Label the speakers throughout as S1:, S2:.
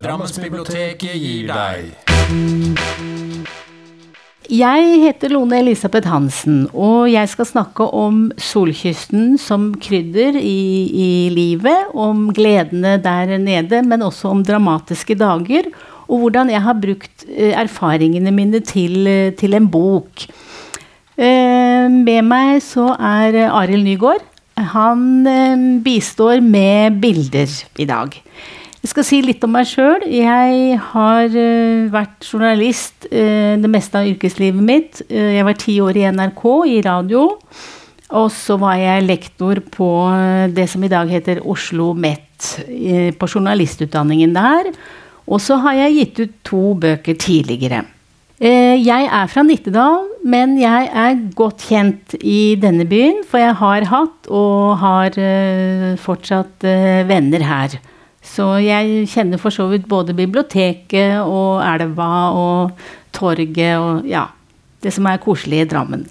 S1: Drammensbiblioteket gir deg
S2: Jeg heter Lone Elisabeth Hansen, og jeg skal snakke om solkysten som krydder i, i livet, om gledene der nede, men også om dramatiske dager, og hvordan jeg har brukt eh, erfaringene mine til, eh, til en bok. Eh, med meg så er Arild Nygaard. Han bistår med bilder i dag. Jeg skal si litt om meg sjøl. Jeg har uh, vært journalist uh, det meste av yrkeslivet mitt. Uh, jeg var ti år i NRK, i radio. Og så var jeg lektor på det som i dag heter Oslo MET, på journalistutdanningen der. Og så har jeg gitt ut to bøker tidligere. Jeg er fra Nittedal, men jeg er godt kjent i denne byen, for jeg har hatt og har fortsatt venner her. Så jeg kjenner for så vidt både biblioteket og elva og torget og ja, det som er koselig i Drammen.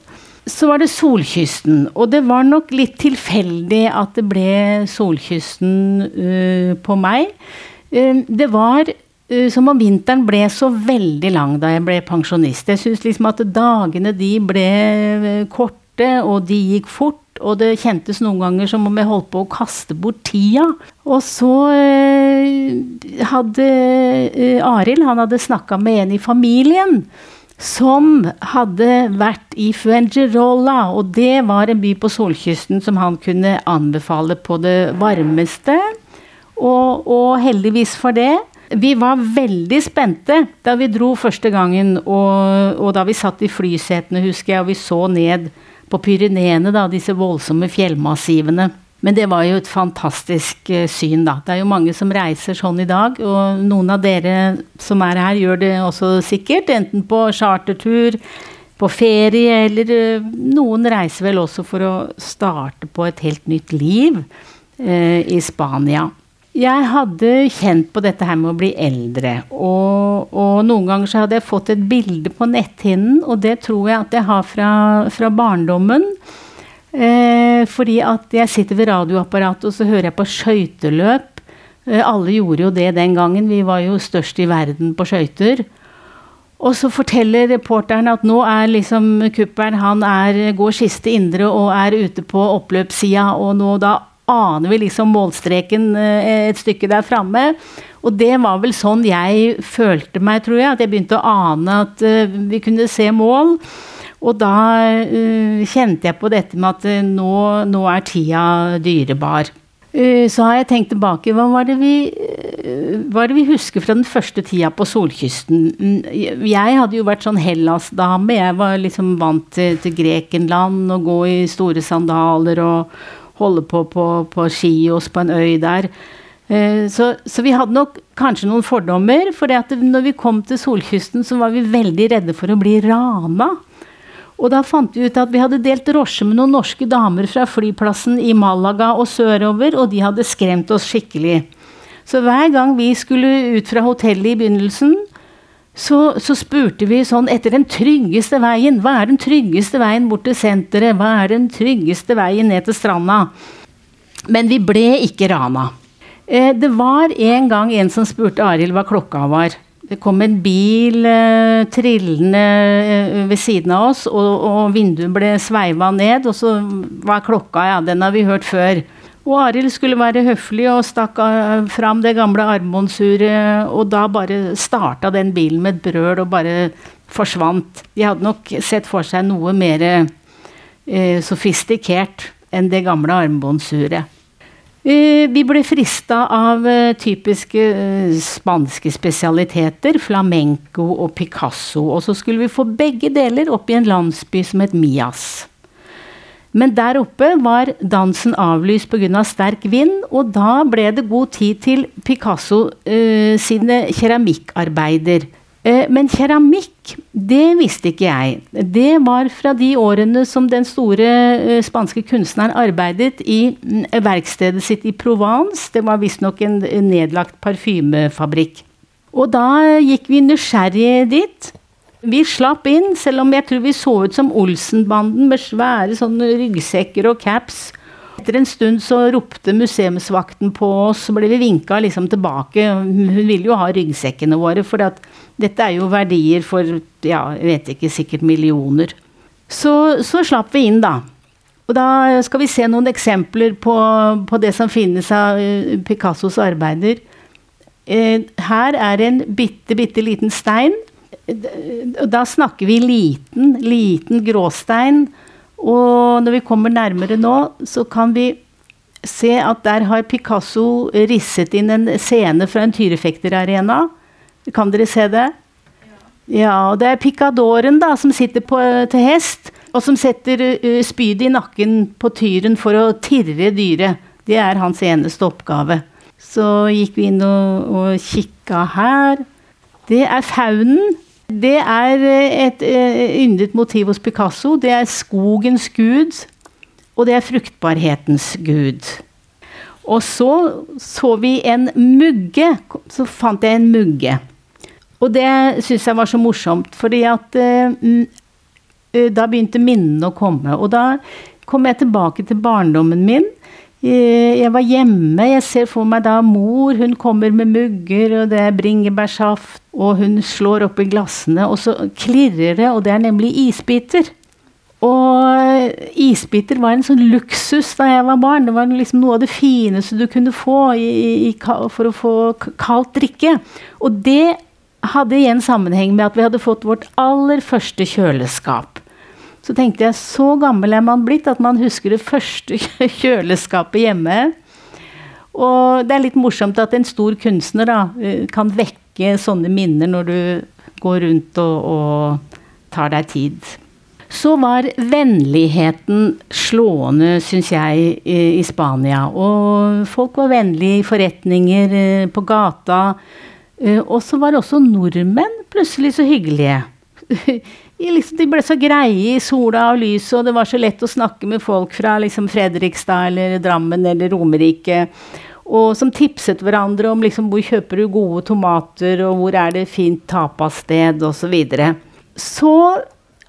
S2: Så var det Solkysten, og det var nok litt tilfeldig at det ble Solkysten uh, på meg. Uh, det var uh, som om vinteren ble så veldig lang da jeg ble pensjonist. Jeg syns liksom at dagene de ble korte, og de gikk fort og det kjentes noen ganger som om jeg holdt på å kaste bort tida. Og så eh, hadde eh, Arild han hadde snakka med en i familien som hadde vært i Fuengirola, og det var en by på solkysten som han kunne anbefale på det varmeste. Og, og heldigvis for det. Vi var veldig spente da vi dro første gangen, og, og da vi satt i flysetene, husker jeg, og vi så ned på Pyreneene, da, disse voldsomme fjellmassivene. Men det var jo et fantastisk uh, syn, da. Det er jo mange som reiser sånn i dag, og noen av dere som er her, gjør det også sikkert. Enten på chartertur, på ferie, eller uh, noen reiser vel også for å starte på et helt nytt liv eh, i Spania jeg hadde kjent på dette her med å bli eldre. Og, og, noen ganger så hadde jeg fått et bilde på netthinnen, og det tror jeg at jeg har fra, fra barndommen. Eh, fordi at jeg sitter ved radioapparatet og så hører jeg på skøyteløp. Eh, alle gjorde jo det den gangen. Vi var jo størst i verden på skøyter. Og så forteller reporteren at nå er liksom kuppelen han er, går siste indre og er ute på oppløpssida, og nå da aner vi liksom målstreken eh, et stykke der framme. Og det var vel sånn jeg følte meg, tror jeg. At jeg begynte å ane at uh, vi kunne se mål. Og da uh, kjente jeg på dette med at nå, nå, er tida dyrebar. så har jeg tenkt tilbake. Hva var, det vi, hva det vi husker fra den første tida på solkysten? Jeg hadde jo vært sånn Hellas-dame. Jeg var liksom vant til, til Grekenland og gå i store sandaler og holde på på, på Skios på en øy der. Eh, så, så, vi hadde nok kanskje noen fordommer. For når vi kom til solkysten, så var vi veldig redde for å bli rana. Og da fant vi ut at vi hadde delt drosje med noen norske damer fra flyplassen i Malaga og sørover, og de hadde skremt oss skikkelig. Så hver gang vi skulle ut fra hotellet i begynnelsen, så, så, spurte vi sånn etter den tryggeste veien. Hva er den tryggeste veien bort til senteret? Hva er den tryggeste veien ned til stranda? Men vi ble ikke rana. Eh, det var en gang en som spurte Arild hva klokka var. Det kom en bil eh, trillende eh, ved siden av oss, og, og vinduet ble sveiva ned. Og så var klokka, ja, den har vi hørt før. Og Arild skulle være høflig og stakk fram det gamle armbåndsuret, og da bare starta den bilen med et brøl og bare forsvant. De hadde nok sett for seg noe mer eh, sofistikert enn det gamle armbåndsuret. Eh, vi ble frista av eh, typiske eh, spanske spesialiteter, flamenco og Picasso, og så skulle vi få begge deler opp i en landsby som het Mias. Men der oppe var dansen avlyst pga. Av sterk vind, og da ble det god tid til Picasso uh, sine keramikkarbeider. Uh, men keramikk, det visste ikke jeg. Det var fra de årene som den store uh, spanske kunstneren arbeidet i verkstedet sitt i Provence. Det var visstnok en nedlagt parfymefabrikk. Og da gikk vi nysgjerrige dit. Vi slapp inn, selv om jeg tror vi så ut som Olsenbanden med svære sånne ryggsekker og caps. Etter en stund så ropte museumsvakten på oss, så ble vi vinka liksom tilbake. Hun ville jo ha ryggsekkene våre, for dette er jo verdier for ja, jeg vet ikke, sikkert millioner. Så, så slapp vi inn, da. Og da skal vi se noen eksempler på, på det som finnes av eh, Picassos arbeider. Eh, her er en bitte, bitte liten stein. Da snakker vi liten, liten gråstein og når vi kommer nærmere nå, så kan vi se at der har Picasso risset inn en scene fra en tyrefekterarena. Kan dere se det? Ja, og det er picadoren da, som sitter på, til hest, og som setter uh, spydet i nakken på tyren for å tirre dyret. Det er hans eneste oppgave. Så gikk vi inn og, og kikka her. Det er faunen. Det er eh, et eh, yndet motiv hos Picasso. Det er skogens gud, og det er fruktbarhetens gud. Og så så vi en mugge. Så fant jeg en mugge. Og det syns jeg var så morsomt, fordi at uh, Da begynte minnene å komme. Og da kom jeg tilbake til barndommen min. Eh, jeg var hjemme. Jeg ser for meg da mor. Hun kommer med mugger, og det er bringebærsaft. Og hun slår oppi glassene, og så klirrer det, og det er nemlig isbiter. Og isbiter var en sånn luksus da jeg var barn. Det var liksom noe av det fineste du kunne få i, i, for å få kaldt drikke. Og det hadde igjen sammenheng med at vi hadde fått vårt aller første kjøleskap. Så tenkte jeg, så gammel er man blitt at man husker det første kjøleskapet hjemme. Og det er litt morsomt at en stor kunstner da, eh, kan vekke sånne minner når du går rundt og, og tar deg tid. Så var vennligheten slående, syns jeg, i Spania. Og folk var vennlige i forretninger, eh, på gata. Eh, og så var også nordmenn plutselig så hyggelige. liksom, de ble så greie i sola og lyset, og det var så lett å snakke med folk fra liksom, Fredrikstad eller Drammen eller Romerike. Og som tipset hverandre om liksom, hvor kjøper du gode tomater, og hvor er det fint tapasted, osv. Så, videre. så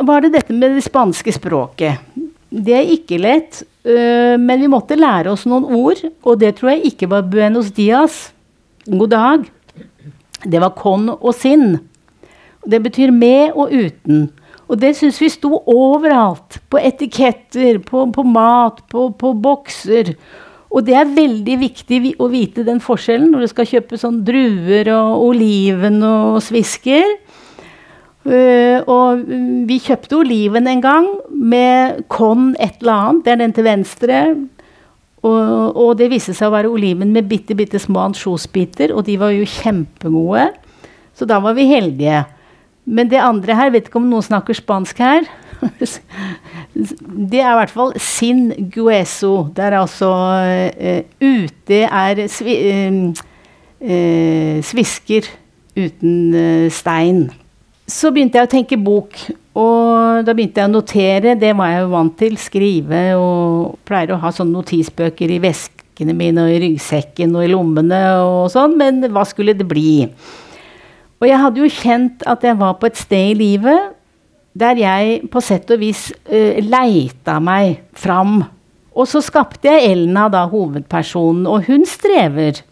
S2: var det dette med det spanske språket. Det er ikke lett, øh, men vi måtte lære oss noen ord, og det tror jeg ikke var buenos dias. God dag. Det var con og sin. Det betyr med og uten. Og det syns vi sto overalt. På etiketter, på, på mat, på, på, bokser. Og det er veldig viktig å vite den forskjellen når du skal kjøpe sånn druer og oliven og svisker. Uh, og vi kjøpte oliven en gang med Con et eller annet. Det er den til venstre. Og, og det viste seg å være oliven med bitte, bitte små ansjosbiter, og de var jo kjempegode. Så da var vi heldige. Men det andre her, vet ikke om noen snakker spansk her. det er i hvert fall sin gueso. Det er altså uh, ute er svi, uh, uh, svisker uten stein. Så begynte jeg å tenke bok, og da begynte jeg å notere. Det var jeg jo vant til. Skrive og pleier å ha sånne notisbøker i veskene mine og i ryggsekken og i lommene og sånn, men hva skulle det bli? Og jeg hadde jo kjent at jeg var på et sted i livet der jeg på sett og vis uh, leita meg fram. Og så skapte jeg Elna, da, hovedpersonen, og hun strever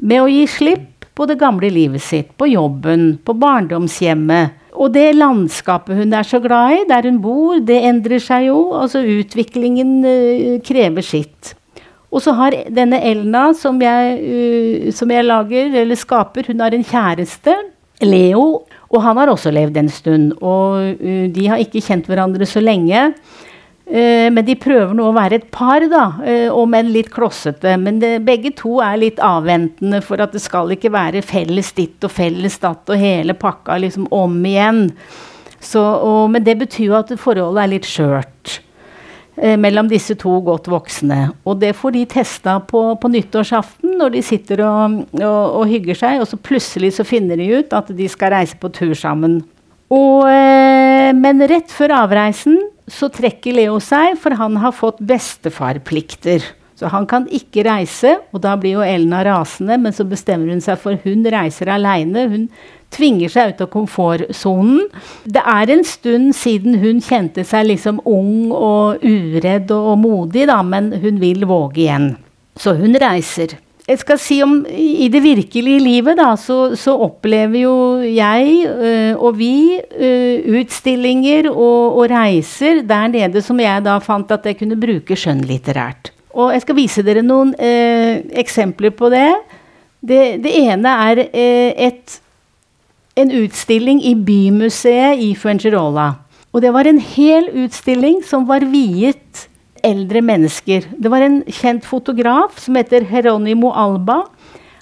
S2: med å gi slipp på det gamle livet sitt, på jobben, på barndomshjemmet. Og det landskapet hun er så glad i, der hun bor, det endrer seg jo. Altså utviklingen uh, krever sitt. Og så har denne Elna, som jeg, uh, som jeg lager, eller skaper, hun har en kjæreste Leo, og han har også levd en stund. Og uh, de har ikke kjent hverandre så lenge. Uh, men de prøver nå å være et par, da, uh, om enn litt klossete. Men det, begge to er litt avventende, for at det skal ikke være felles ditt og felles datt og hele pakka liksom om igjen. Så, og, men det betyr jo at forholdet er litt skjørt. Eh, mellom disse to godt voksne. Og det får de testa på, på nyttårsaften når de sitter og, og, og, hygger seg, og så plutselig så finner de ut at de skal reise på tur sammen. Og, eh, men rett før avreisen så trekker Leo seg, for han har fått bestefarplikter. Så han kan ikke reise, og da blir jo Elna rasende, men så bestemmer hun seg for hun reiser aleine. Hun tvinger seg ut av komfortsonen. Det er en stund siden hun kjente seg liksom ung og uredd og, modig, da, men hun vil våge igjen. Så hun reiser. Jeg skal si om I det virkelige livet da, så, så opplever jo jeg øh, og vi øh, utstillinger og, og, reiser der nede som jeg da fant at jeg kunne bruke skjønnlitterært. Og jeg skal vise dere noen øh, eksempler på det. Det, det ene er et, en utstilling i Bymuseet i Fuengirola. Og det var en hel utstilling som var viet eldre mennesker. Det var en kjent fotograf som heter Heronimo Alba.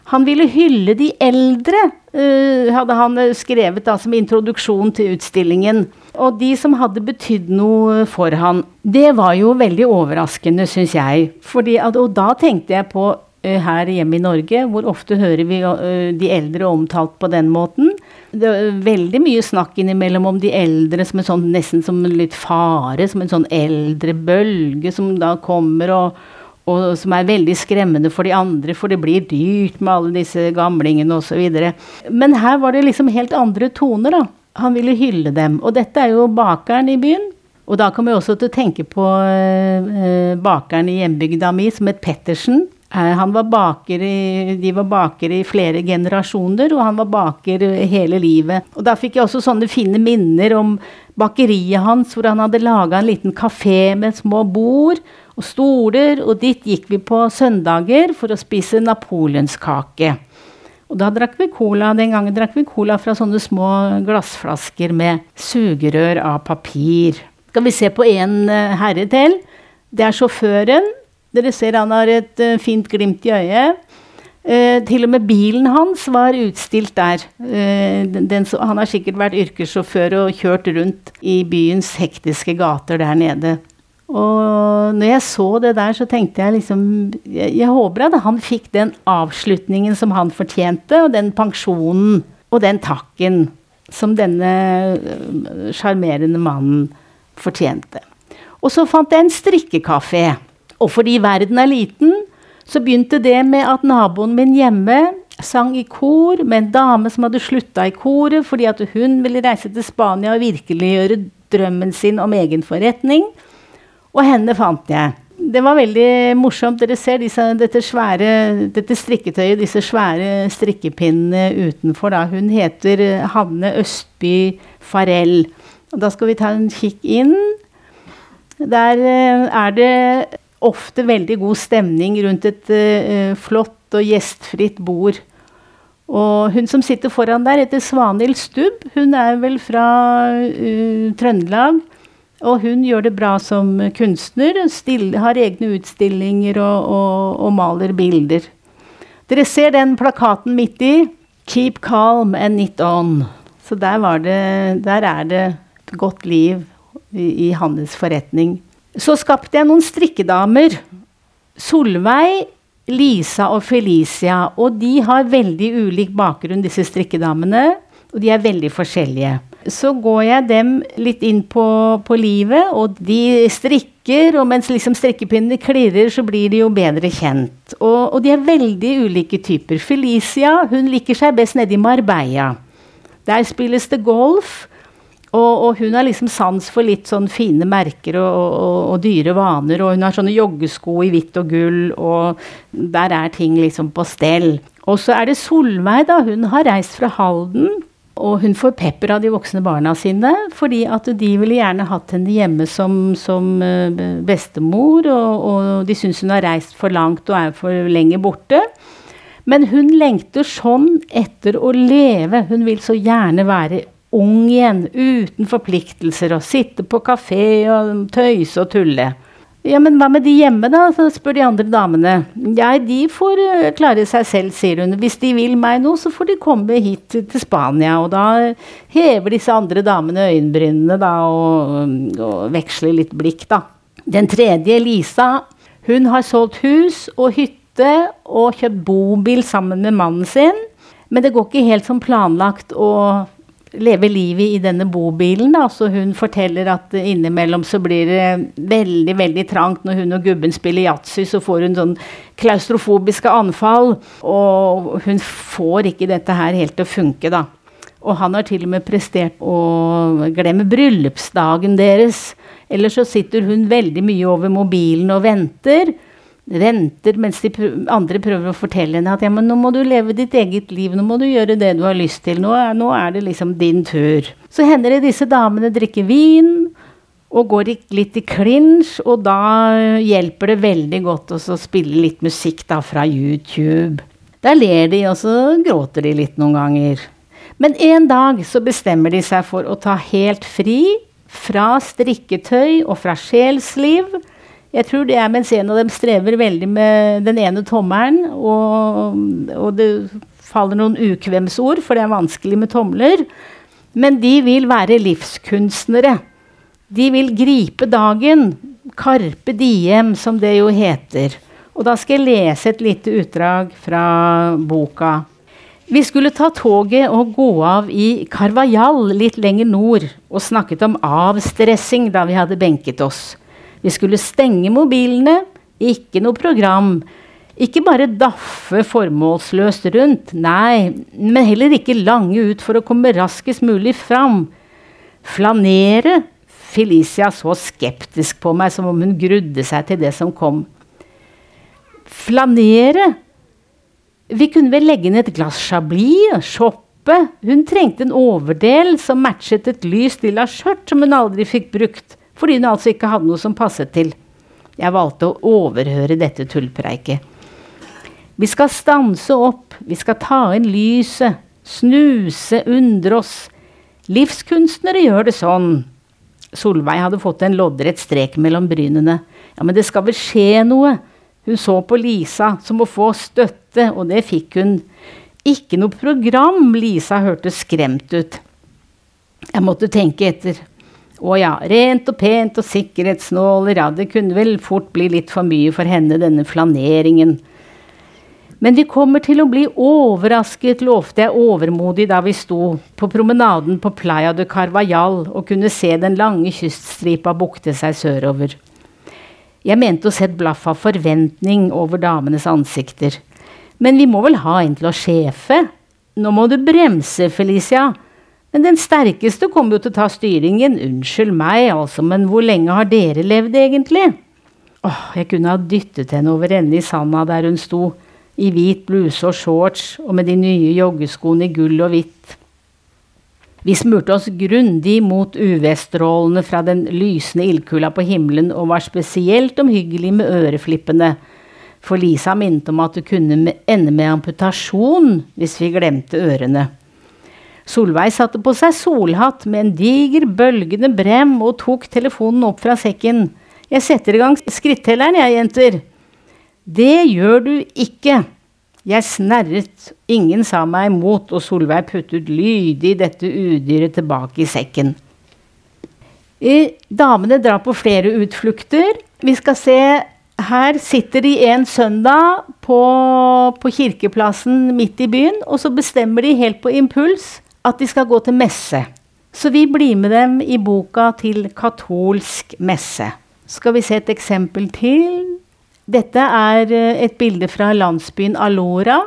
S2: Han ville hylle de eldre, uh, hadde han skrevet da, som introduksjon til utstillingen. Og de som hadde betydd noe for han. Det var jo veldig overraskende, syns jeg. Fordi, og da tenkte jeg på her hjemme i Norge, hvor ofte hører vi uh, de eldre omtalt på den måten det er veldig mye snakk innimellom om de eldre som en sånn, nesten som en litt fare, som en sånn eldre bølge som da kommer og, og som er veldig skremmende for de andre, for det blir dyrt med alle disse gamlingene osv. Men her var det liksom helt andre toner, da. Han ville hylle dem. Og dette er jo bakeren i byen. Og da kommer jeg også til å tenke på eh, bakeren i hjembygda mi som het Pettersen. Eh, var baker de var bakere i flere generasjoner, og han var baker hele livet. Og da fikk jeg også sånne fine minner om bakeriet hans, hvor han hadde laga en liten kafé med små bord og stoler, og dit gikk vi på søndager for å spise napoleonskake. Og da drakk vi cola. Den gangen drakk vi cola fra sånne små glassflasker med sugerør av papir. Skal vi se på en eh, herre til? Det er sjåføren. Dere ser han har et uh, fint glimt i øyet. Uh, til og med bilen hans var utstilt der. Uh, den, den, han har sikkert vært yrkessjåfør og kjørt rundt i byens hektiske gater der nede. Og når jeg så det der, så tenkte jeg liksom Jeg, jeg håper at han fikk den avslutningen som han fortjente, og den pensjonen og den takken som denne sjarmerende mannen fortjente. Og så fant jeg en strikkekafé. Og fordi verden er liten, så begynte det med at naboen min hjemme sang i kor med en dame som hadde slutta i koret fordi at hun ville reise til Spania og virkeliggjøre drømmen sin om egen forretning. Og henne fant jeg. Det var veldig morsomt. Dere ser disse, dette, svære, dette strikketøyet, disse svære strikkepinnene utenfor. Da. Hun heter Hanne Østby Farell. Og da skal vi ta en kikk inn. Der eh, er det ofte veldig god stemning rundt et uh, flott og gjestfritt bord. Og hun som sitter foran der, heter Svanhild Stubb. Hun er vel fra uh, Trøndelag. Og hun gjør det bra som kunstner. Still, har egne utstillinger og, og, og, maler bilder. Dere ser den plakaten midt i. 'Keep calm and knit on'. Så der, det, der er det et godt liv i, i hans forretning. Så skapte jeg noen strikkedamer. Solveig, Lisa og Felicia. Og de har veldig ulik bakgrunn, disse strikkedamene. Og de er veldig forskjellige. Så går jeg dem litt inn på, på livet, og de strikker. Og mens liksom strikkepinnene klirrer, så blir de jo bedre kjent. Og, og de er veldig ulike typer. Felicia hun liker seg best nede i Marbella. Der spilles det golf. Og, og, hun har liksom sans for litt sånn fine merker og, og, og, dyre vaner. Og hun har sånne joggesko i hvitt og gull, og der er ting liksom på stell. Og så er det Solveig, da. Hun har reist fra Halden. Og hun får pepper av de voksne barna sine, fordi at de ville gjerne hatt henne hjemme som, som eh, bestemor. Og, de syns hun har reist for langt og er for lenge borte. Men hun lengter sånn etter å leve. Hun vil så gjerne være ung igjen, uten forpliktelser, og sitte på kafé og tøyse og tulle. Ja, men hva med de hjemme, da? Så spør de andre damene. Ja, de får uh, klare seg selv, sier hun. Hvis de vil meg noe, så får de komme hit til Spania. Og da hever disse andre damene øyenbrynene, da, og, og veksler litt blikk, da. Den tredje, Lisa, hun har solgt hus og hytte og kjøpt bobil sammen med mannen sin. Men det går ikke helt som planlagt. og leve livet i denne bobilen. Da. Så hun forteller at innimellom så blir det veldig veldig trangt når hun og gubben spiller yatzy. Så får hun sånn klaustrofobiske anfall. Og hun får ikke dette her helt til å funke, da. Og han har til og med prestert å glemme bryllupsdagen deres. Eller så sitter hun veldig mye over mobilen og venter. Venter mens de andre prøver å fortelle henne at ja, men nå må du leve ditt eget liv, nå må du gjøre det du har lyst til, nå er, nå er det liksom din tur. Så hender det disse damene drikker vin og går litt i klinsj, og da hjelper det veldig godt å spille litt musikk da fra YouTube. Der ler de, og så gråter de litt noen ganger. Men en dag så bestemmer de seg for å ta helt fri fra strikketøy og fra sjelsliv. Jeg tror det er mens en av dem strever veldig med den ene tommelen, og, og det faller noen ukvemsord, for det er vanskelig med tomler. Men de vil være livskunstnere. De vil gripe dagen. Carpe diem, som det jo heter. Og da skal jeg lese et lite utdrag fra boka. Vi skulle ta toget og gå av i Carvajal litt lenger nord, og snakket om avstressing da vi hadde benket oss. Vi skulle stenge mobilene, ikke noe program. Ikke bare daffe formålsløst rundt, nei, men heller ikke lange ut for å komme raskest mulig fram. Flanere. Felicia så skeptisk på meg, som om hun grudde seg til det som kom. Flanere? Vi kunne vel legge ned et glass chablis, shoppe. Hun trengte en overdel som matchet et lyst lilla skjørt som hun aldri fikk brukt, fordi hun altså ikke hadde noe som passet til. Jeg valgte å overhøre dette tullpreiket. Vi skal stanse opp, vi skal ta inn lyset, snuse, undre oss. Livskunstnere gjør det sånn. Solveig hadde fått en loddrett strek mellom brynene. Ja, men det skal vel skje noe? Hun så på Lisa som må få støtte, og det fikk hun. Ikke noe program. Lisa hørtes skremt ut. Jeg måtte tenke etter. Å ja, rent og pent og sikkerhetsnåler, ja, det kunne vel fort bli litt for mye for henne, denne flaneringen. Men vi kommer til å bli overrasket, lovte jeg overmodig da vi sto på promenaden på Playa de Carvajal og kunne se den lange kyststripa bukte seg sørover. Jeg mente å se et blaff av forventning over damenes ansikter. Men vi må vel ha en til å sjefe? Nå må du bremse, Felicia. Men den sterkeste kommer jo til å ta styringen. Unnskyld meg, altså, men hvor lenge har dere levd, egentlig? Åh, jeg kunne ha dyttet henne over ende i sanda der hun sto, i hvit bluse og shorts og med de nye joggeskoene i gull og hvitt. Vi smurte oss grundig mot UV-strålene fra den lysende ildkula på himmelen og var spesielt omhyggelig med øreflippene, for Lisa minnet om at det kunne ende med amputasjon hvis vi glemte ørene. Solveig satte på seg solhatt med en diger, bølgende brem og tok telefonen opp fra sekken. Jeg setter i gang skrittelleren, jeg, jenter. Det gjør du ikke. Jeg snerret, ingen sa meg imot, og Solveig puttet lydig dette udyret tilbake i sekken. Damene drar på flere utflukter. Vi skal se Her sitter de en søndag på, på kirkeplassen midt i byen, og så bestemmer de helt på impuls at de skal gå til messe. Så vi blir med dem i boka til katolsk messe. Skal vi se et eksempel til? Dette er eh, et bilde fra landsbyen Alora.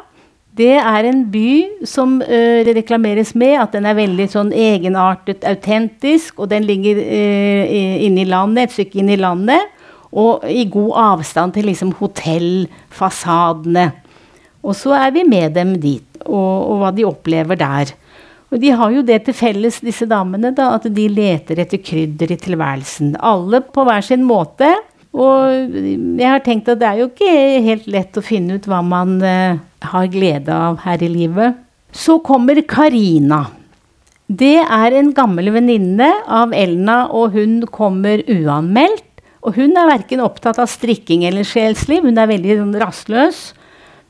S2: Det er en by som ø, reklameres med at den er veldig sånn egenartet, autentisk, og den ligger uh, inne i landet, et stykke inn i landet, og i god avstand til liksom hotellfasadene. Og så er vi med dem dit, og, og, hva de opplever der. Og de har jo det til felles, disse damene, da, at de leter etter krydder i tilværelsen. Alle på hver sin måte. Og jeg har tenkt at det er jo ikke helt lett å finne ut hva man uh, har glede av her i livet. Så kommer Karina. Det er en gammel venninne av Elna, og hun kommer uanmeldt. Og hun er verken opptatt av strikking eller sjelsliv, hun er veldig sånn rastløs.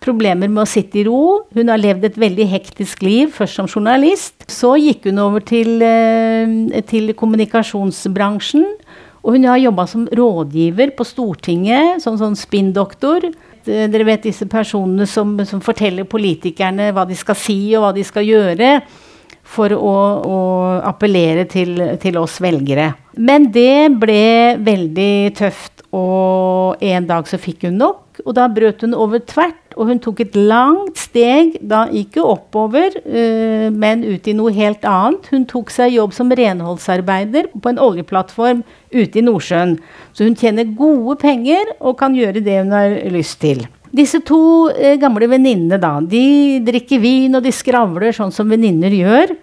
S2: Problemer med å sitte i ro. Hun har levd et veldig hektisk liv, først som journalist. Så gikk hun over til, uh, til kommunikasjonsbransjen. Og hun har jobba som rådgiver på Stortinget, som sånn spinndoktor. Dere vet disse personene som, som, forteller politikerne hva de skal si og hva de skal gjøre for å, å appellere til, til, oss velgere. Men det ble veldig tøft, og en dag så fikk hun nok. Og da brøt hun over tvert. Og hun tok et langt steg, da ikke oppover, uh, men ut i noe helt annet. Hun tok seg jobb som renholdsarbeider på en oljeplattform ute i Nordsjøen. Så hun tjener gode penger og kan gjøre det hun har lyst til. Disse to uh, gamle venninnene, da, de drikker vin og de skravler sånn som venninner gjør.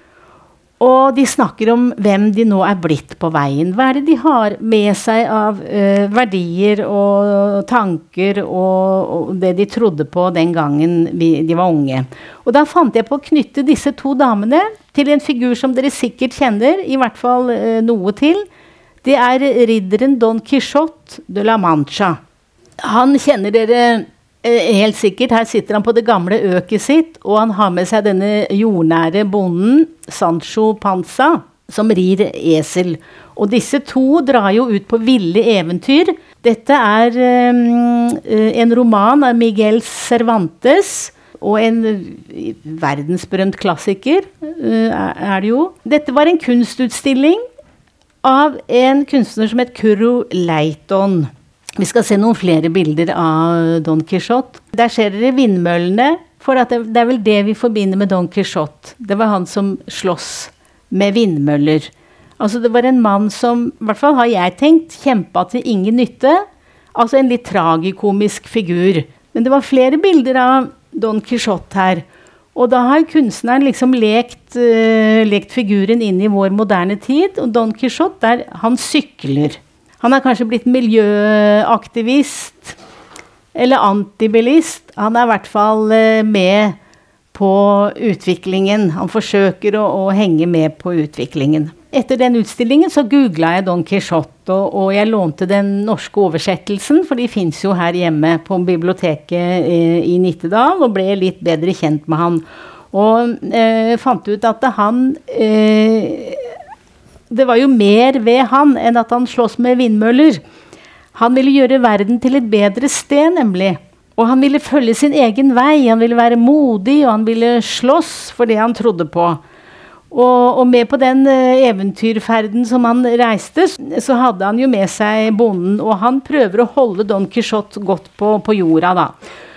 S2: Og de snakker om hvem de nå er blitt på veien. Hva er det de har med seg av uh, verdier og tanker og, og, det de trodde på den gangen vi, de var unge. Og da fant jeg på å knytte disse to damene til en figur som dere sikkert kjenner, i hvert fall uh, noe til. Det er ridderen Don Quijote de la Mancha. Han kjenner dere helt sikkert. Her sitter han på det gamle øket sitt, og han har med seg denne jordnære bonden, Sancho Panza, som rir esel. Og disse to drar jo ut på ville eventyr. Dette er um, en roman av Miguel Cervantes. Og en verdensberømt klassiker er det jo. Dette var en kunstutstilling av en kunstner som het Curro Leiton. Vi skal se noen flere bilder av Don Quijote. Der ser dere vindmøllene. For det, det, er vel det vi forbinder med Don Quijote. Det var han som sloss med vindmøller. Altså det var en mann som, i hvert fall har jeg tenkt, kjempa til ingen nytte. Altså en litt tragikomisk figur. Men det var flere bilder av Don Quijote her. Og da har kunstneren liksom lekt, uh, lekt figuren inn i vår moderne tid. Og Don Quijote, der, han sykler. Han er kanskje blitt miljøaktivist eller antibilist. Han er i hvert fall eh, med på utviklingen. Han forsøker å, å henge med på utviklingen. Etter den utstillingen så googla jeg Don Quijote, og, og, jeg lånte den norske oversettelsen, for de fins jo her hjemme på biblioteket eh, i Nittedal, og ble litt bedre kjent med han. Og eh, fant ut at han eh, det var jo mer ved han enn at han slåss med vindmøller. Han ville gjøre verden til et bedre sted, nemlig. Og han ville følge sin egen vei. Han ville være modig, og han ville slåss for det han trodde på. Og, og med på den uh, eventyrferden som han reiste, så hadde han jo med seg bonden. Og han prøver å holde Don Quijote godt på, på jorda, da.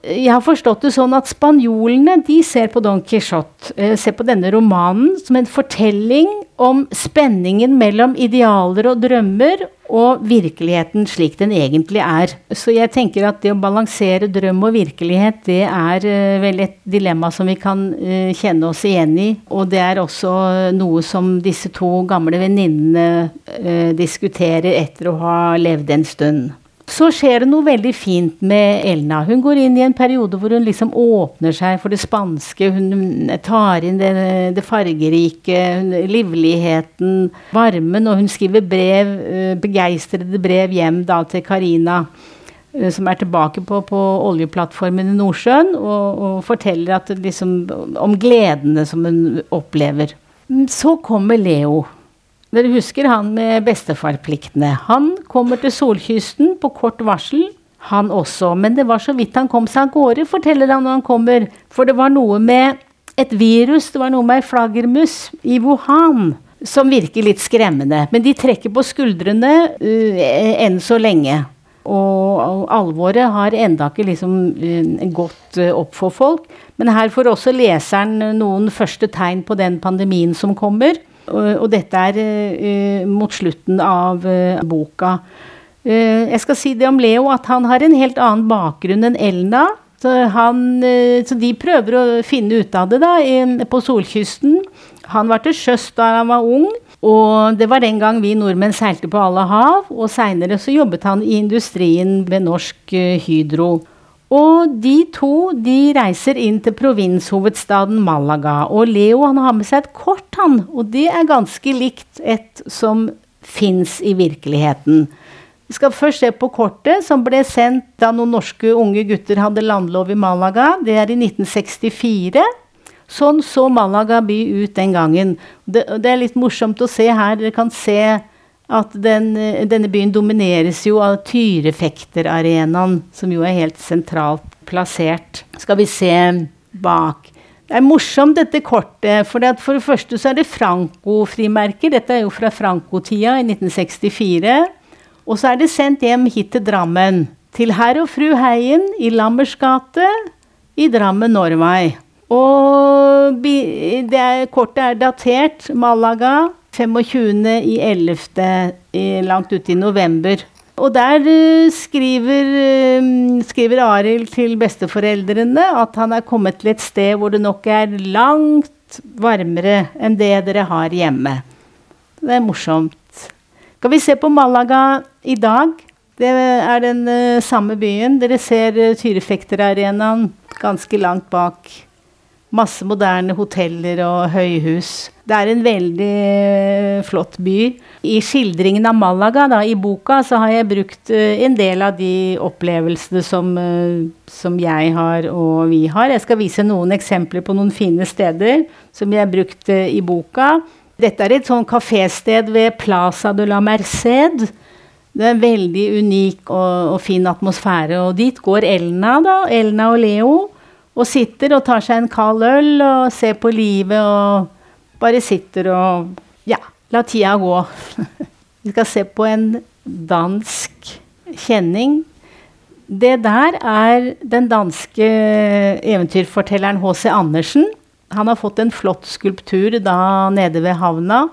S2: Jeg har forstått det sånn at spanjolene de ser på Don Quijote, eh, ser på denne romanen som en fortelling om spenningen mellom idealer og drømmer og virkeligheten slik den egentlig er. Så jeg tenker at det å balansere drøm og virkelighet, det er uh, vel et dilemma som vi kan uh, kjenne oss igjen i. Og det er også noe som disse to gamle venninnene diskuterer etter å ha levd en stund. Så skjer det noe veldig fint med Elna. Hun går inn i en periode hvor hun liksom åpner seg for det spanske. Hun tar inn det, det fargerike, livligheten, varmen. Og hun skriver brev, eh, begeistrede brev hjem da til Karina eh, som er tilbake på, på oljeplattformen i Nordsjøen, og, og forteller at, liksom, om gledene som hun opplever. Så kommer Leo. Dere husker han med bestefarpliktene. Han kommer til solkysten på kort varsel, han også. Men det var så vidt han kom seg av gårde, forteller han når han kommer. For det var noe med et virus, det var noe med ei flaggermus i Wuhan som virker litt skremmende. Men de trekker på skuldrene uh, enn så lenge. Og alvoret har enda ikke liksom uh, gått uh, opp for folk. Men her får også leseren noen første tegn på den pandemien som kommer. Og, dette er uh, mot slutten av uh, boka. Uh, jeg skal si det om Leo at han har en helt annen bakgrunn enn Elna. Så, han, så de prøver å finne ut av det da, på solkysten. Han var til sjøs da han var ung. Og det var den gang vi nordmenn seilte på alle hav. Og seinere så jobbet han i industrien ved Norsk Hydro. Og de to de reiser inn til provinshovedstaden Malaga. Og Leo han har med seg et kort, han. Og det er ganske likt et som fins i virkeligheten. Vi skal først se på kortet, som ble sendt da noen norske unge gutter hadde landlov i Malaga. Det er i 1964. Sånn så Malaga by ut den gangen. Det, det er litt morsomt å se her. Dere kan se at den, denne byen domineres jo av Tyrefekterarenaen, som jo er helt sentralt plassert. Skal vi se bak. Det er morsomt, dette kortet. For, det for det første så er det Franco-frimerker. Dette er jo fra Franco-tida, i 1964. Og så er det sendt hjem hit til Drammen. til herr og fru Heien i Lammers gate i Drammen, Norway. Og kortet er datert Malaga 25.11. langt ute i november. Og der skriver, skriver Arild til besteforeldrene at han er kommet til et sted hvor det nok er langt varmere enn det dere har hjemme. Det er morsomt. Skal vi se på Malaga i dag? Det er den samme byen. Dere ser Tyrifekterarenaen ganske langt bak. Masse moderne hoteller og høyhus. Det er en veldig flott by. I skildringen av Malaga da, i boka så har jeg brukt en del av de opplevelsene som, som jeg har og vi har. Jeg skal vise noen eksempler på noen fine steder som jeg har brukt i boka. Dette er et sånn kafésted ved Plaza de la Merced. Det er en veldig unik og, og fin atmosfære. Og dit går Elna, da. Elna og Leo. Og sitter og tar seg en kald øl og ser på livet og bare sitter og ja, la tida gå. Vi skal se på en dansk kjenning. Det der er den danske eventyrfortelleren H.C. Andersen. Han har fått en flott skulptur da nede ved havna.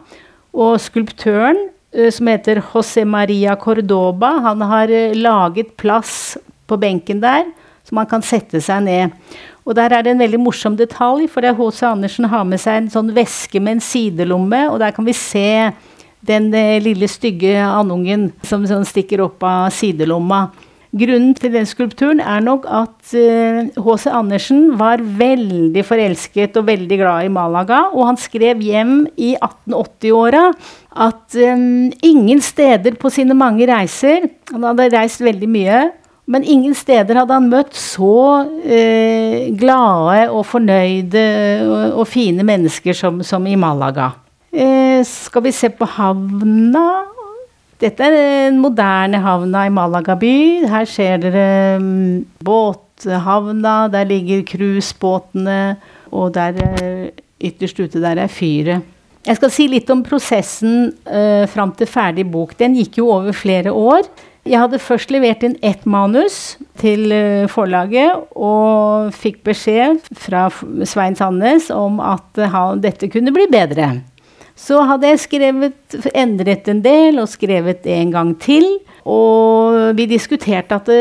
S2: Og skulptøren, som heter José Maria Cordoba, han har laget plass på benken der, så man kan sette seg ned. Og der er det en veldig morsom detalj, for det er H.C. Andersen har med seg en sånn veske med en sidelomme, og der kan vi se den lille, stygge andungen som, sånn stikker opp av sidelomma. Grunnen til den skulpturen er nok at H.C. Uh, Andersen var veldig forelsket og veldig glad i Malaga, og han skrev hjem i 1880-åra at um, ingen steder på sine mange reiser Han hadde reist veldig mye. Men ingen steder hadde han møtt så eh, glade og fornøyde og, og, fine mennesker som, som i Malaga. Eh, skal vi se på havna? Dette er den moderne havna i Malaga by. Her ser dere um, båthavna, der ligger cruisebåtene, og der ytterst ute der er fyret. Jeg skal si litt om prosessen eh, fram til ferdig bok. Den gikk jo over flere år. Jeg hadde først levert inn ett manus til eh, forlaget, og fikk beskjed fra Svein Sandnes om at dette kunne bli bedre. Så hadde jeg skrevet, endret en del og skrevet en gang til. Og vi diskuterte at det,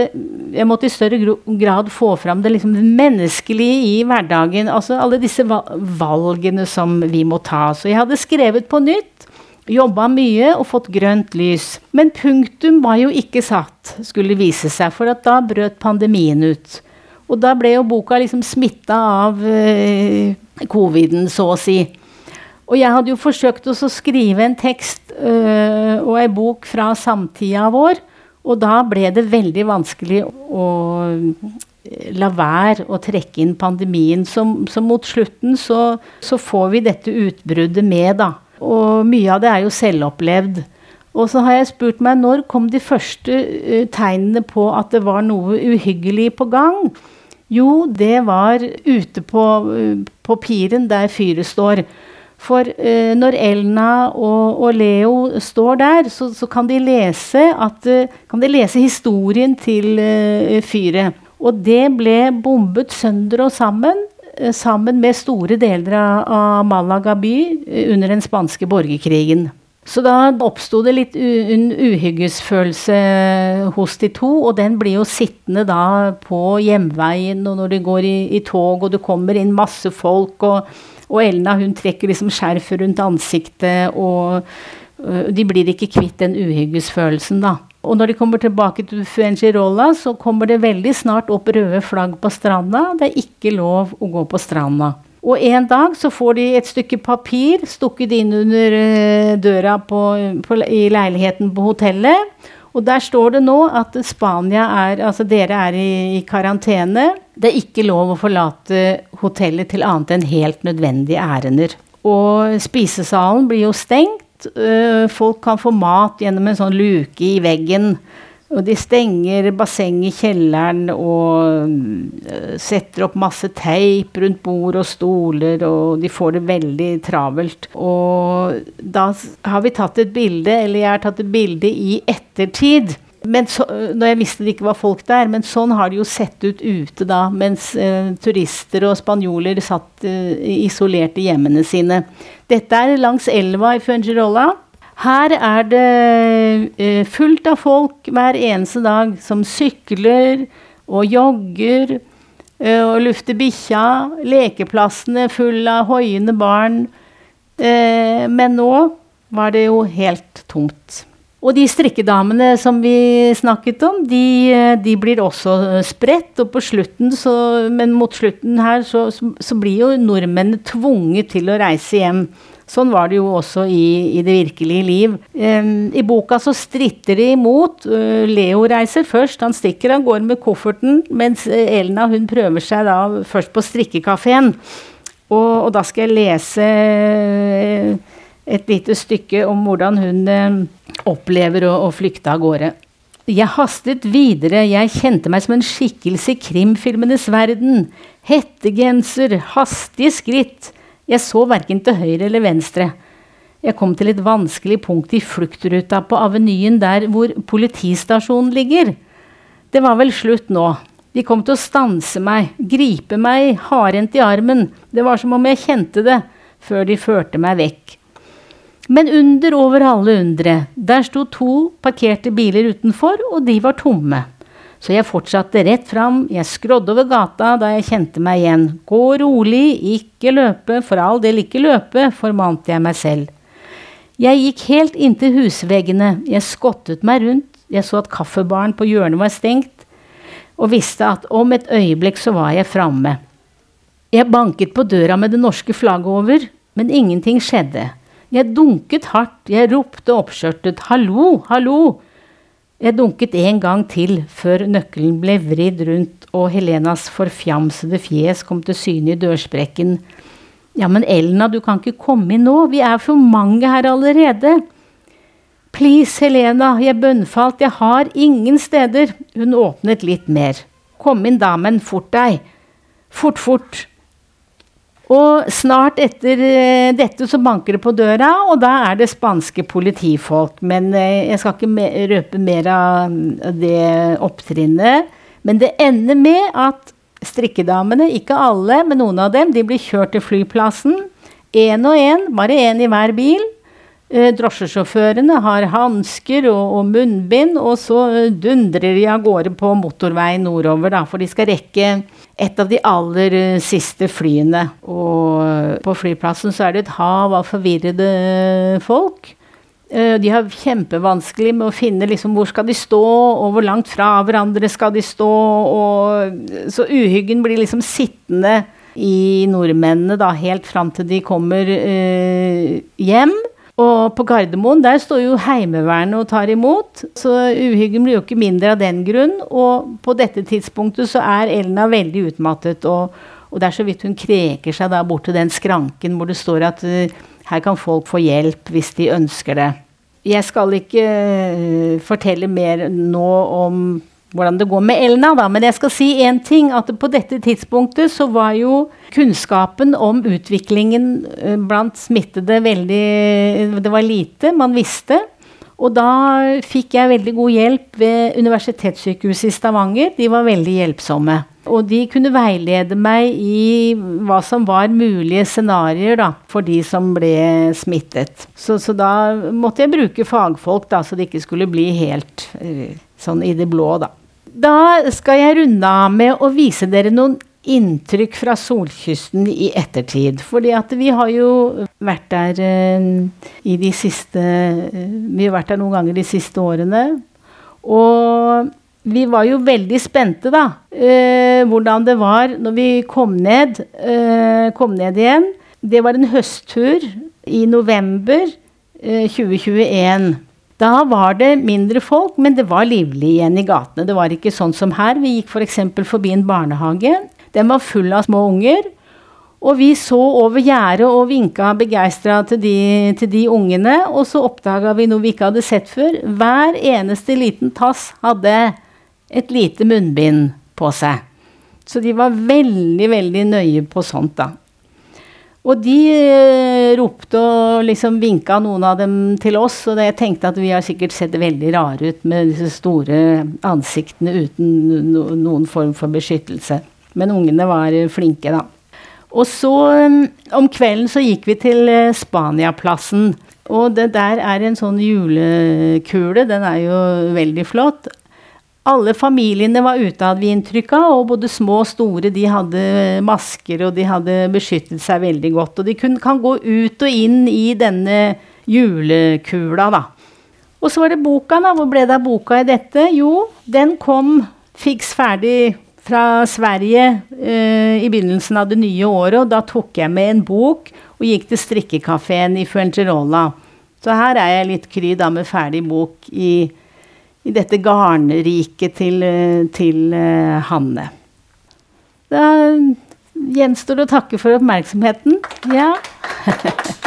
S2: jeg måtte i større grad få fram det liksom menneskelige i hverdagen. Altså alle disse valgene som vi må ta. Så jeg hadde skrevet på nytt Jobba mye og fått grønt lys. Men punktum var jo ikke satt, skulle vise seg, for da brøt pandemien ut. Og da ble jo boka liksom smitta av eh, coviden, så å si. Og jeg hadde jo forsøkt å skrive en tekst øh, og ei bok fra samtida vår, og da ble det veldig vanskelig å eh, la være å trekke inn pandemien. Så, så mot slutten så, så, får vi dette utbruddet med, da. Og mye av det er jo selvopplevd. Og så har jeg spurt meg når kom de første uh, tegnene på at det var noe uhyggelig på gang? Jo, det var ute på, uh, på piren der fyret står. For eh, når Elna og, og, Leo står der, så, så kan, de at, kan de lese historien til fyret. Og det ble bombet sønder og sammen Eh, sammen med store deler av Malaga by eh, under den spanske borgerkrigen. Så da oppsto det litt en uhyggesfølelse hos de to, og den blir jo sittende da på hjemveien og når de går i, i tog og det kommer inn masse folk, og, og Elna hun trekker liksom skjerfet rundt ansiktet, og øh, de blir ikke kvitt den uhyggesfølelsen, da. Og når de kommer tilbake til Fuengirola, så kommer det veldig snart opp røde flagg på stranda. Det er ikke lov å gå på stranda. Og en dag så får de et stykke papir stukket inn under eh, døra på, på, i leiligheten på hotellet. Og der står det nå at Spania er Altså dere er i, i karantene. Det er ikke lov å forlate hotellet til annet enn helt nødvendige ærender. Og spisesalen blir jo stengt. Eh, folk kan få mat gjennom en sånn luke i veggen. Og de stenger basseng i kjelleren og uh, setter opp masse teip rundt bord og stoler, og de får det veldig travelt. Og da har vi tatt et bilde, eller jeg har tatt et bilde i ettertid. Men så, når jeg visste det ikke var folk der, men sånn har det jo sett ut ute da, mens eh, turister og spanjoler satt eh, isolert i hjemmene sine. Dette er langs elva i Fuengirola. Her er det eh, fullt av folk hver eneste dag som sykler og jogger eh, og lufter bikkja. Lekeplassene fulle av hoiende barn. Eh, men nå var det jo helt tomt. Og de strikkedamene som vi snakket om, de, de blir også spredt. Og på slutten, så, men mot slutten her, så, så blir jo nordmennene tvunget til å reise hjem. Sånn var det jo også i, i det virkelige liv. Um, I boka så stritter de imot. Uh, Leo reiser først. Han stikker av gårde med kofferten, mens Elna hun prøver seg da først på strikkekafeen. Og, og da skal jeg lese et lite stykke om hvordan hun eh, opplever å, å flykte av gårde. Jeg hastet videre, jeg kjente meg som en skikkelse i krimfilmenes verden. Hettegenser, hastige skritt. Jeg så verken til høyre eller venstre. Jeg kom til et vanskelig punkt i fluktruta på avenyen der hvor politistasjonen ligger. Det var vel slutt nå. De kom til å stanse meg, gripe meg hardhendt i armen. Det var som om jeg kjente det, før de førte meg vekk. Men under over alle undre, der sto to parkerte biler utenfor, og de var tomme. Så jeg fortsatte rett fram, jeg skrådde over gata da jeg kjente meg igjen. Gå rolig, ikke løpe, for all del ikke løpe, formante jeg meg selv. Jeg gikk helt inntil husveggene, jeg skottet meg rundt, jeg så at kaffebaren på hjørnet var stengt, og visste at om et øyeblikk så var jeg framme. Jeg banket på døra med det norske flagget over, men ingenting skjedde. Jeg dunket hardt, jeg ropte oppskjørtet 'hallo, hallo'. Jeg dunket en gang til før nøkkelen ble vridd rundt og Helenas forfjamsede fjes kom til syne i dørsprekken. Ja, men Elna, du kan ikke komme inn nå, vi er for mange her allerede. Please, Helena, jeg bønnfalt, jeg har ingen steder. Hun åpnet litt mer. Kom inn, damen, fort deg. Fort, fort. Og snart etter eh, dette så banker det på døra, og da er det spanske politifolk. Men eh, jeg skal ikke røpe mer av det opptrinnet. Men det ender med at strikkedamene, ikke alle, men noen av dem, de blir kjørt til flyplassen. Én og én, bare én i hver bil. Eh, drosjesjåførene har hansker og, og, munnbind, og så dundrer de av gårde på motorveien nordover, da, for de skal rekke et av de aller eh, siste flyene. Og på flyplassen så er det et hav av forvirrede folk. Eh, de har kjempevanskelig med å finne liksom hvor skal de stå, og hvor langt fra hverandre skal de stå. Og så uhyggen blir liksom sittende i nordmennene da, helt fram til de kommer eh, hjem. Og på Gardermoen der står jo Heimevernet og tar imot, så uhyggen blir jo ikke mindre av den grunn. Og på dette tidspunktet så er Elna veldig utmattet, og, og det er så vidt hun kreker seg da bort til den skranken hvor det står at uh, her kan folk få hjelp hvis de ønsker det. Jeg skal ikke uh, fortelle mer nå om hvordan det går med Elna, da. Men jeg skal si én ting. At på dette tidspunktet så var jo kunnskapen om utviklingen eh, blant smittede veldig Det var lite man visste. Og da fikk jeg veldig god hjelp ved Universitetssykehuset i Stavanger. De var veldig hjelpsomme. Og de kunne veilede meg i hva som var mulige scenarioer for de som ble smittet. Så, så, da måtte jeg bruke fagfolk, da, så det ikke skulle bli helt uh, sånn i det blå, da. Da skal jeg runde av med å vise dere noen inntrykk fra solkysten i ettertid. Fordi at vi har jo vært der eh, i de siste uh, Vi har vært der noen ganger de siste årene. Og vi var jo veldig spente, da. Eh, hvordan det var når vi kom ned, kom ned igjen. Det var en høsttur i november 2021. Da var det mindre folk, men det var livlig igjen i gatene. Det var ikke sånn som her. Vi gikk f.eks. For forbi en barnehage. Den var full av små unger. Og vi så over gjerdet og vinka begeistra til, til, de ungene. Og så oppdaga vi noe vi ikke hadde sett før. Hver eneste liten tass hadde et lite munnbind på seg. Så de var veldig, veldig nøye på sånt, da. Og de eh, ropte og liksom vinka noen av dem til oss, og jeg tenkte at vi har sikkert sett veldig rare ut med disse store ansiktene uten noen form for beskyttelse. Men ungene var flinke, da. Og så om kvelden så gikk vi til Spaniaplassen. Og det der er en sånn julekule. Den er jo veldig flott. Alle familiene var ute, hadde vi inntrykk av, og både små og store de hadde masker og de hadde beskyttet seg veldig godt. Og de kun, kan gå ut og inn i denne julekula, da. Og så var det boka, da. Hvor ble det av boka i dette? Jo, den kom fiks ferdig fra Sverige eh, i begynnelsen av det nye året. Og da tok jeg med en bok og gikk til strikkekafeen i Fuengirola. Så her er jeg litt kry da med ferdig bok i i dette garnriket til, til uh, Hanne. Da gjenstår det å takke for oppmerksomheten. Ja.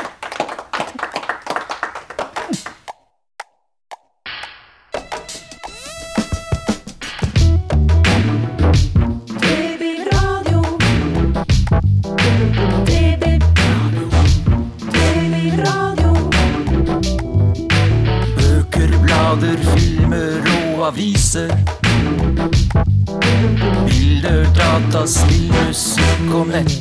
S1: musikk